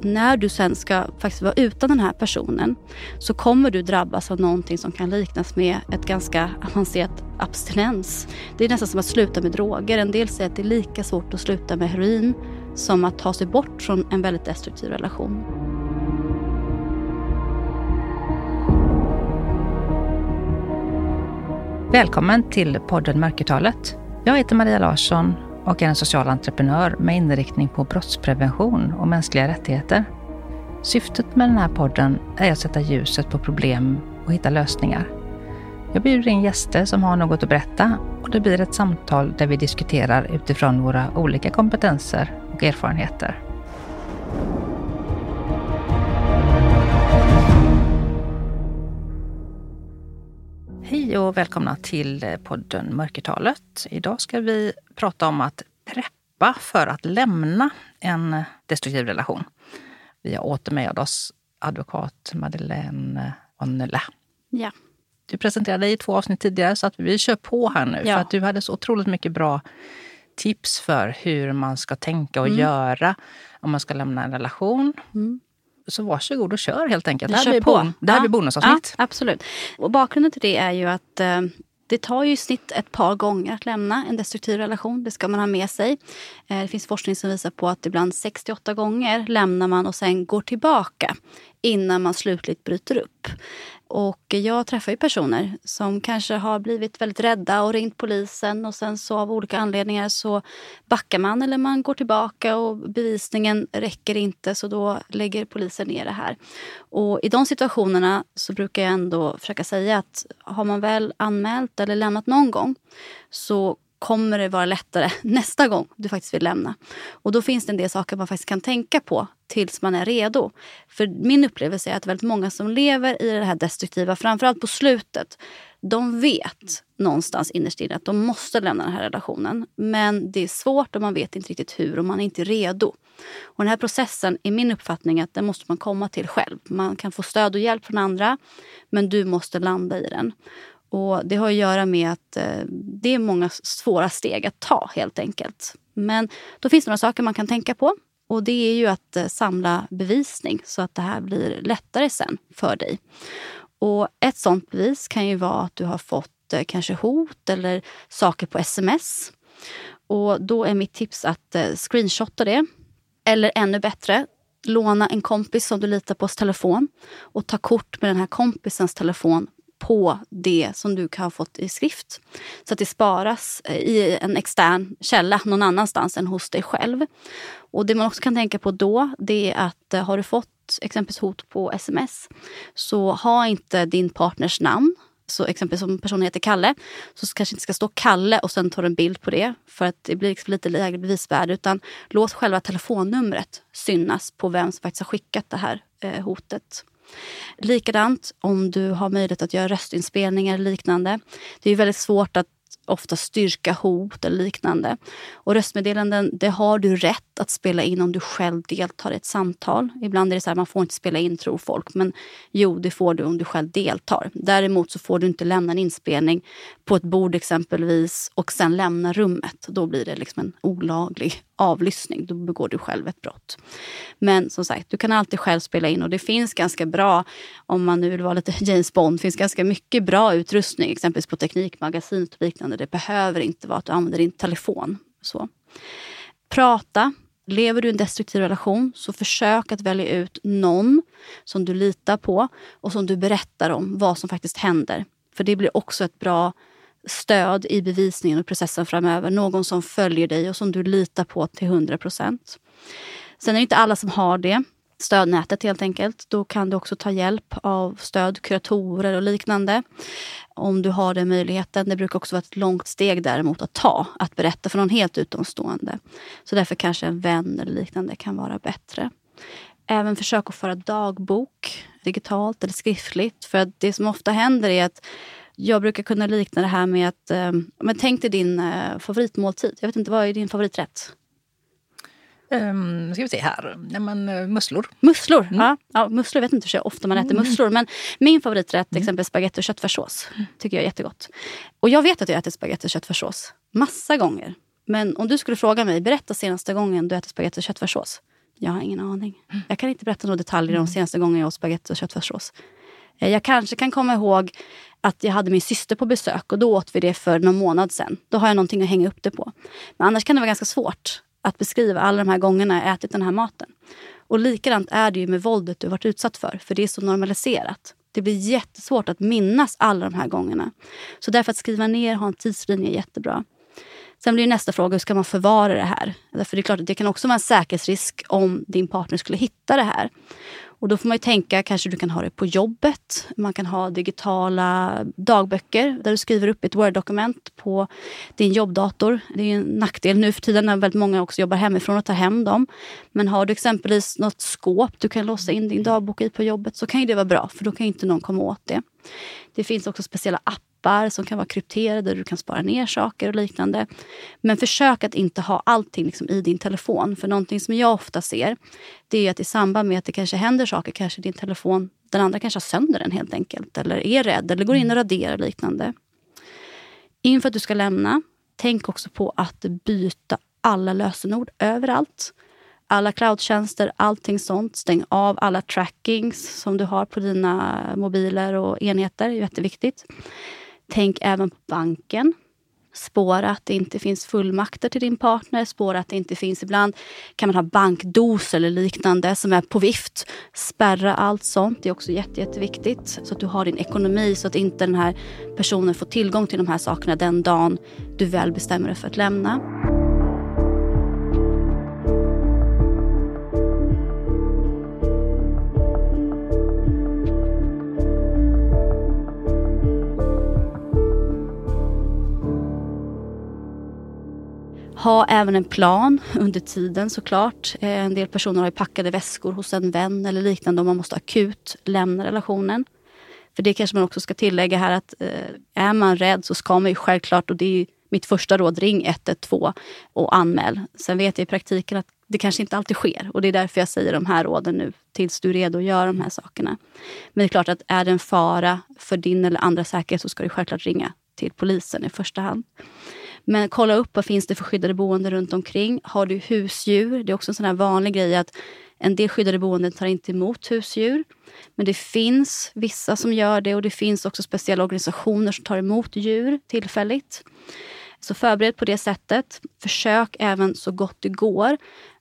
när du sen ska faktiskt vara utan den här personen så kommer du drabbas av någonting som kan liknas med ett ganska avancerat abstinens. Det är nästan som att sluta med droger. En del säger att det är lika svårt att sluta med heroin som att ta sig bort från en väldigt destruktiv relation. Välkommen till podden Mörkertalet. Jag heter Maria Larsson och är en social entreprenör med inriktning på brottsprevention och mänskliga rättigheter. Syftet med den här podden är att sätta ljuset på problem och hitta lösningar. Jag bjuder in gäster som har något att berätta och det blir ett samtal där vi diskuterar utifrån våra olika kompetenser och erfarenheter. Hej och välkomna till podden Mörkertalet. Idag ska vi prata om att preppa för att lämna en destruktiv relation. Vi har åter med oss advokat Madeleine Onnela. Ja. Du presenterade dig i två avsnitt tidigare så att vi kör på här nu. Ja. För att du hade så otroligt mycket bra tips för hur man ska tänka och mm. göra om man ska lämna en relation. Mm. Så varsågod och kör helt enkelt. Det här, blir, bon det här ja. blir bonusavsnitt. Ja, absolut. Och bakgrunden till det är ju att eh, det tar ju i snitt ett par gånger att lämna en destruktiv relation. Det ska man ha med sig. Eh, det finns forskning som visar på att ibland 68 gånger lämnar man och sen går tillbaka innan man slutligt bryter upp. Och jag träffar ju personer som kanske har blivit väldigt rädda och ringt polisen och sen så av olika anledningar så backar man eller man går tillbaka och bevisningen räcker inte så då lägger polisen ner det här. Och i de situationerna så brukar jag ändå försöka säga att har man väl anmält eller lämnat någon gång så kommer det vara lättare nästa gång du faktiskt vill lämna. Och då finns det en del saker man faktiskt kan tänka på tills man är redo. För min upplevelse är att väldigt många som lever i det här destruktiva, framförallt på slutet, de vet någonstans innerst inne att de måste lämna den här relationen. Men det är svårt och man vet inte riktigt hur och man är inte redo. Och den här processen är min uppfattning att den måste man komma till själv. Man kan få stöd och hjälp från andra men du måste landa i den. Och Det har att göra med att eh, det är många svåra steg att ta helt enkelt. Men då finns det några saker man kan tänka på. Och Det är ju att eh, samla bevisning så att det här blir lättare sen för dig. Och Ett sånt bevis kan ju vara att du har fått eh, kanske hot eller saker på sms. Och Då är mitt tips att screenshotta det. Eller ännu bättre, låna en kompis som du litar pås telefon och ta kort med den här kompisens telefon på det som du kan ha fått i skrift. Så att det sparas eh, i en extern källa någon annanstans än hos dig själv. Och Det man också kan tänka på då det är att eh, har du fått exempelvis hot på sms så ha inte din partners namn så exempelvis om personen heter Kalle, så kanske inte ska stå Kalle och sen tar du en bild på det för att det blir liksom lite lägre bevisvärde. Utan låt själva telefonnumret synas på vem som faktiskt har skickat det här eh, hotet. Likadant om du har möjlighet att göra röstinspelningar eller liknande. Det är väldigt svårt att ofta styrka hot eller liknande. Och röstmeddelanden, det har du rätt att spela in om du själv deltar i ett samtal. Ibland är det så här, man får inte spela in tror folk, men jo, det får du om du själv deltar. Däremot så får du inte lämna en inspelning på ett bord exempelvis och sen lämna rummet. Då blir det liksom en olaglig avlyssning. Då begår du själv ett brott. Men som sagt, du kan alltid själv spela in och det finns ganska bra, om man nu vill vara lite James Bond, finns ganska mycket bra utrustning, exempelvis på Teknikmagasinet och liknande. Det behöver inte vara att du använder din telefon. Så. Prata. Lever du i en destruktiv relation så försök att välja ut någon som du litar på och som du berättar om vad som faktiskt händer. För det blir också ett bra stöd i bevisningen och processen framöver. Någon som följer dig och som du litar på till 100 procent. Sen är det inte alla som har det stödnätet helt enkelt. Då kan du också ta hjälp av stöd, kuratorer och liknande. Om du har den möjligheten. Det brukar också vara ett långt steg däremot att ta, att berätta för någon helt utomstående. Så därför kanske en vän eller liknande kan vara bättre. Även försök att föra dagbok digitalt eller skriftligt. För att det som ofta händer är att jag brukar kunna likna det här med att, eh, men tänk dig din eh, favoritmåltid. Jag vet inte, vad är din favoriträtt? Um, ska vi se här. Ja, men, uh, musslor. Musslor? Mm. Ja, ja, musslor vet inte hur ofta man äter mm. musslor. Men min favoriträtt är mm. exempelvis spagetti och köttfärssås. tycker jag är jättegott. Och jag vet att jag ätit spagetti och köttfärssås massa gånger. Men om du skulle fråga mig, berätta senaste gången du ätit spagetti och köttfärssås. Jag har ingen aning. Jag kan inte berätta några detaljer om senaste gången jag åt spagetti och köttfärssås. Eh, jag kanske kan komma ihåg att jag hade min syster på besök och då åt vi det för någon månad sedan. Då har jag någonting att hänga upp det på. Men annars kan det vara ganska svårt att beskriva alla de här gångerna jag ätit den här maten. Och likadant är det ju med våldet du varit utsatt för, för det är så normaliserat. Det blir jättesvårt att minnas alla de här gångerna. Så därför att skriva ner, ha en tidslinje är jättebra. Sen blir nästa fråga, hur ska man förvara det här? För det är klart att det kan också vara en säkerhetsrisk om din partner skulle hitta det här. Och då får man ju tänka, kanske du kan ha det på jobbet. Man kan ha digitala dagböcker där du skriver upp ett Word-dokument på din jobbdator. Det är en nackdel nu för tiden när väldigt många också jobbar hemifrån och tar hem dem. Men har du exempelvis något skåp du kan låsa in din dagbok i på jobbet så kan det vara bra för då kan inte någon komma åt det. Det finns också speciella appar appar som kan vara krypterade där du kan spara ner saker och liknande. Men försök att inte ha allting liksom i din telefon. För någonting som jag ofta ser det är att i samband med att det kanske händer saker, kanske din telefon, den andra kanske har sönder den helt enkelt. Eller är rädd eller går in och raderar och liknande. Inför att du ska lämna, tänk också på att byta alla lösenord överallt alla cloudtjänster, allting sånt. Stäng av alla trackings som du har på dina mobiler och enheter. Jätteviktigt. Tänk även på banken. Spåra att det inte finns fullmakter till din partner. Spåra att det inte finns, ibland kan man ha bankdos eller liknande som är på vift. Spärra allt sånt. Det är också jätte, jätteviktigt. Så att du har din ekonomi så att inte den här personen får tillgång till de här sakerna den dagen du väl bestämmer dig för att lämna. Ha även en plan under tiden såklart. Eh, en del personer har packade väskor hos en vän eller liknande om man måste akut lämna relationen. För det kanske man också ska tillägga här att eh, är man rädd så ska man ju självklart, och det är mitt första råd, ring 112 och anmäl. Sen vet jag i praktiken att det kanske inte alltid sker och det är därför jag säger de här råden nu tills du är redo att göra de här sakerna. Men det är klart att är det en fara för din eller andra säkerhet så ska du självklart ringa till polisen i första hand. Men kolla upp vad finns det för skyddade boenden runt omkring. Har du husdjur? Det är också en sån här vanlig grej att en del skyddade boenden tar inte emot husdjur. Men det finns vissa som gör det och det finns också speciella organisationer som tar emot djur tillfälligt. Så förbered på det sättet. Försök även så gott det går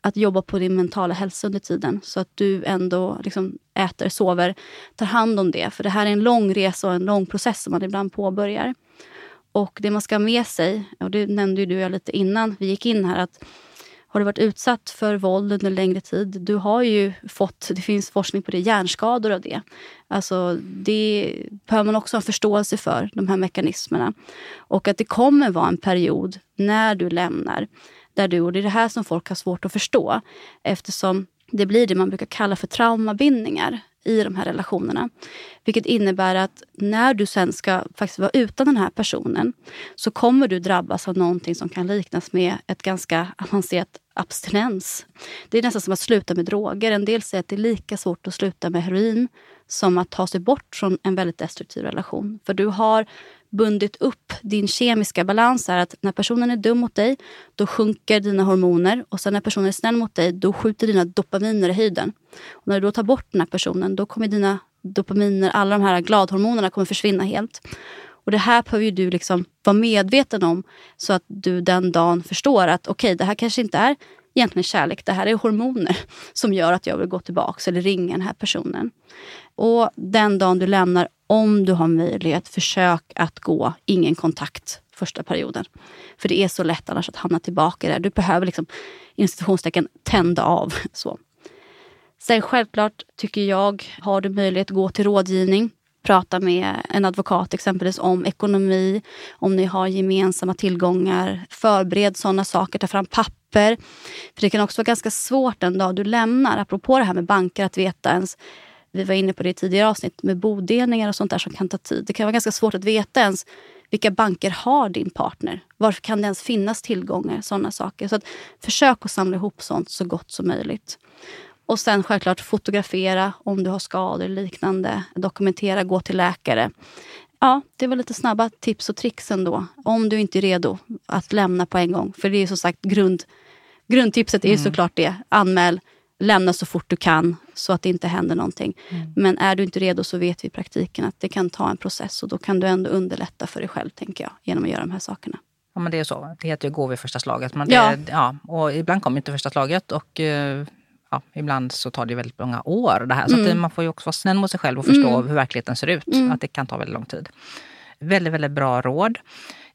att jobba på din mentala hälsa under tiden. Så att du ändå liksom äter, sover, tar hand om det. För det här är en lång resa och en lång process som man ibland påbörjar. Och det man ska ha med sig, och det nämnde ju du jag lite innan vi gick in här, att har du varit utsatt för våld under längre tid, du har ju fått, det finns forskning på det, hjärnskador av det. Alltså det behöver man också ha förståelse för, de här mekanismerna. Och att det kommer vara en period när du lämnar, där du, och det är det här som folk har svårt att förstå, eftersom det blir det man brukar kalla för traumabindningar i de här relationerna. Vilket innebär att när du sen ska faktiskt vara utan den här personen så kommer du drabbas av någonting som kan liknas med ett ganska avancerat abstinens. Det är nästan som att sluta med droger. En del säger att det är lika svårt att sluta med heroin som att ta sig bort från en väldigt destruktiv relation. För du har bundit upp din kemiska balans är att när personen är dum mot dig, då sjunker dina hormoner. Och sen när personen är snäll mot dig, då skjuter dina dopaminer i höjden. Och när du då tar bort den här personen, då kommer dina dopaminer, alla de här gladhormonerna kommer försvinna helt. Och det här behöver du liksom vara medveten om så att du den dagen förstår att okej, okay, det här kanske inte är egentligen kärlek. Det här är hormoner som gör att jag vill gå tillbaka eller ringa den här personen. Och den dagen du lämnar, om du har möjlighet, försök att gå ingen kontakt första perioden. För det är så lätt annars att hamna tillbaka där. Du behöver liksom institutionstecken tända av. Så. Sen självklart tycker jag, har du möjlighet, gå till rådgivning. Prata med en advokat exempelvis om ekonomi, om ni har gemensamma tillgångar. Förbered sådana saker, ta fram papper. För det kan också vara ganska svårt den dag du lämnar, apropå det här med banker, att veta ens vi var inne på det i tidigare avsnitt med bodelningar och sånt där som kan ta tid. Det kan vara ganska svårt att veta ens vilka banker har din partner? Varför kan det ens finnas tillgångar? Sådana saker. Så att försök att samla ihop sånt så gott som möjligt. Och sen självklart fotografera om du har skador eller liknande. Dokumentera, gå till läkare. Ja, det var lite snabba tips och tricks ändå. Om du inte är redo att lämna på en gång. För det är som sagt grund, grundtipset är mm. såklart det. Anmäl, lämna så fort du kan så att det inte händer någonting. Mm. Men är du inte redo så vet vi i praktiken att det kan ta en process och då kan du ändå underlätta för dig själv, tänker jag, genom att göra de här sakerna. Ja, men det är så. Det heter ju gå vid första slaget. Men det, ja. ja. Och ibland kommer inte första slaget och eh, ja, ibland så tar det väldigt många år det här. Så mm. man får ju också vara snäll mot sig själv och förstå mm. hur verkligheten ser ut. Mm. Att det kan ta väldigt lång tid. Väldigt, väldigt bra råd.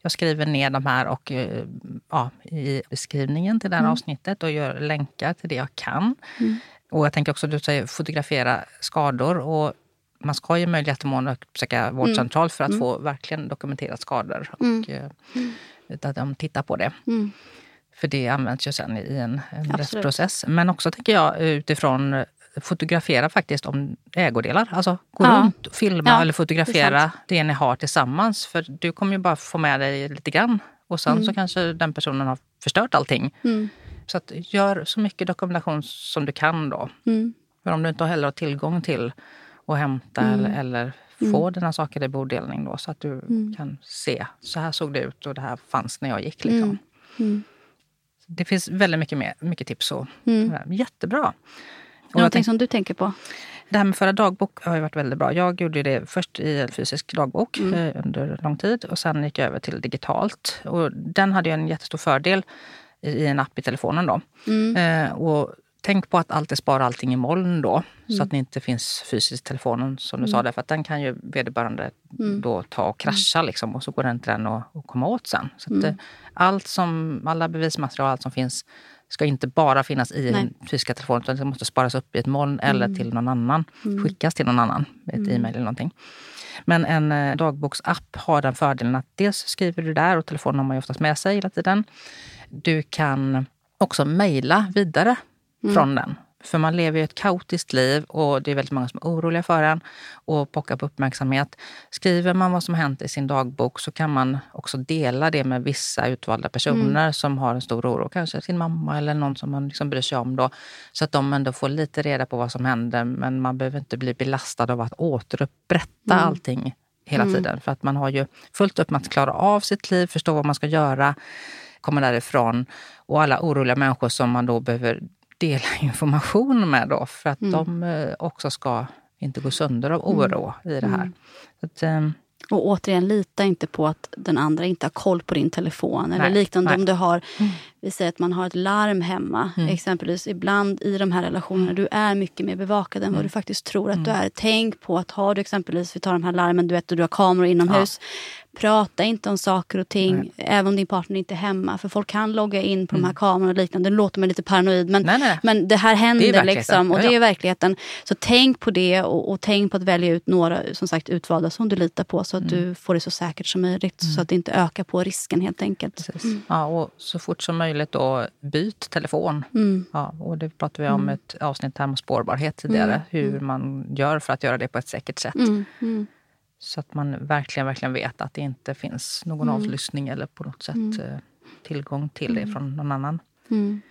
Jag skriver ner de här och, eh, ja, i beskrivningen till det här mm. avsnittet och gör länkar till det jag kan. Mm. Och jag tänker också, du säger fotografera skador. Och man ska ju möjlighet mån uppsöka vårdcentral för att mm. få verkligen dokumenterat skador. Och, mm. Eh, att de tittar på det. För det används ju sen i en, en rättsprocess. Men också tänker jag utifrån eh, fotografera faktiskt om ägodelar. Alltså gå ja. runt, filma ja, eller fotografera det, det, ni har tillsammans. För du kommer ju bara få med dig lite grann. Och sen mm. så kanske den personen har förstört allting. Mm. Så att gör så mycket dokumentation som du kan då. Mm. För om du inte heller har tillgång till att hämta mm. eller, eller få mm. dina saker i bodelning då så att du mm. kan se. Så här såg det ut och det här fanns när jag gick. Liksom. Det finns väldigt mycket, mer, mycket tips. Och, Jättebra. Någonting som du tänker på? Det här med att föra dagbok har ju varit väldigt bra. Jag gjorde det först i en fysisk dagbok mm. Eh, under lång tid och sen gick jag över till digitalt. Och den hade ju en jättestor fördel i en app i telefonen. Då. Mm. Eh, och tänk på att alltid spara allting i moln då. Mm. Så att det inte finns fysiskt i telefonen som du mm. sa. Där, för att den kan ju vederbörande mm. då ta och krascha liksom, och så går den inte den att, att komma åt sen. Så att, mm. eh, allt som, alla bevismaterial, allt som finns ska inte bara finnas i Nej. den fysiska telefonen utan det måste sparas upp i ett moln mm. eller till någon annan. Mm. Skickas till någon annan, ett mm. e-mail eller någonting. Men en eh, dagboksapp har den fördelen att dels skriver du där och telefonen har man ju oftast med sig hela tiden. Du kan också mejla vidare mm. från den. För man lever ju ett kaotiskt liv och det är väldigt många som är oroliga för en och pockar på uppmärksamhet. Skriver man vad som hänt i sin dagbok så kan man också dela det med vissa utvalda personer mm. som har en stor oro. Kanske sin mamma eller någon som man liksom bryr sig om. Då, så att de ändå får lite reda på vad som händer. Men man behöver inte bli belastad av att återupprätta mm. allting hela mm. tiden. För att man har ju fullt upp med att klara av sitt liv, förstå vad man ska göra, komma därifrån. Och alla oroliga människor som man då behöver dela information med då för att mm. de eh, också ska inte gå sönder av mm. oro mm. i det här. Mm. Att, um, och återigen, lita inte på att den andra inte har koll på din telefon. Nej, eller liknande nej. om du har, mm. vi säger att man har ett larm hemma. Mm. Exempelvis ibland i de här relationerna, du är mycket mer bevakad än mm. vad du faktiskt tror att du är. Tänk på att har du exempelvis, vi tar de här larmen, du vet, och du har kameror inomhus. Ja. Prata inte om saker och ting, nej. även om din partner inte är hemma. För folk kan logga in på mm. de här mm. kamerorna och liknande. Det låter mig lite paranoid, men, nej, nej. men det här händer. Det liksom, och det är verkligheten. Så tänk på det och, och, tänk på att välja ut några som sagt utvalda som du litar på så att mm. du får det så säkert som möjligt. Mm. Så att det inte ökar på risken helt enkelt. Mm. Ja, och så fort som möjligt då byt telefon. Mm. Ja, och det pratade vi om ett avsnitt här om spårbarhet tidigare. Hur man gör för att göra det på ett säkert sätt. Så att man verkligen, verkligen vet att det inte finns någon mm. avlyssning eller på något sätt mm. Eh, tillgång till det mm. från någon annan. Mm.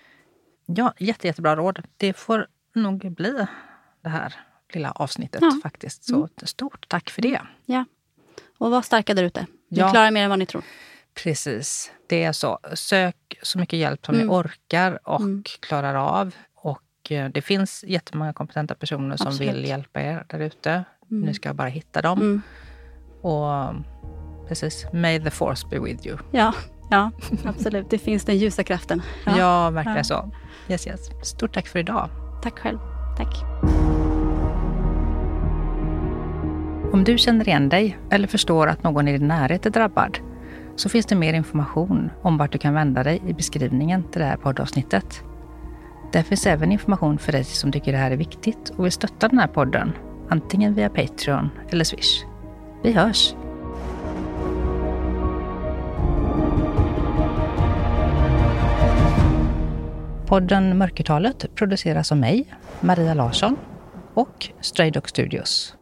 Ja, jätte, jättebra råd. Det får nog bli det här lilla avsnittet ja. faktiskt. Så mm. stort tack för det. Ja. Och var starka där ute. Ni ja. klarar mer än vad ni tror. Precis, det är så. Sök så mycket hjälp som mm. ni orkar och mm. klarar av. Och eh, det finns jättemånga kompetenta personer Absolut. som vill hjälpa er där ute. Mm. Nu ska jag bara hitta dem. Mm. Och precis, may the force be with you. Ja, ja absolut. Det finns den ljusa kraften. Ja, ja verkligen ja. så. Yes, yes. Stort tack för idag. Tack själv. Tack. Om du känner igen dig eller förstår att någon i din närhet är drabbad så finns det mer information om vart du kan vända dig i beskrivningen till det här poddavsnittet. Där finns även information för dig som tycker det här är viktigt och vill stötta den här podden, antingen via Patreon eller Swish. Vi hörs! Podden Mörkertalet produceras av mig, Maria Larsson och Stray Dog Studios.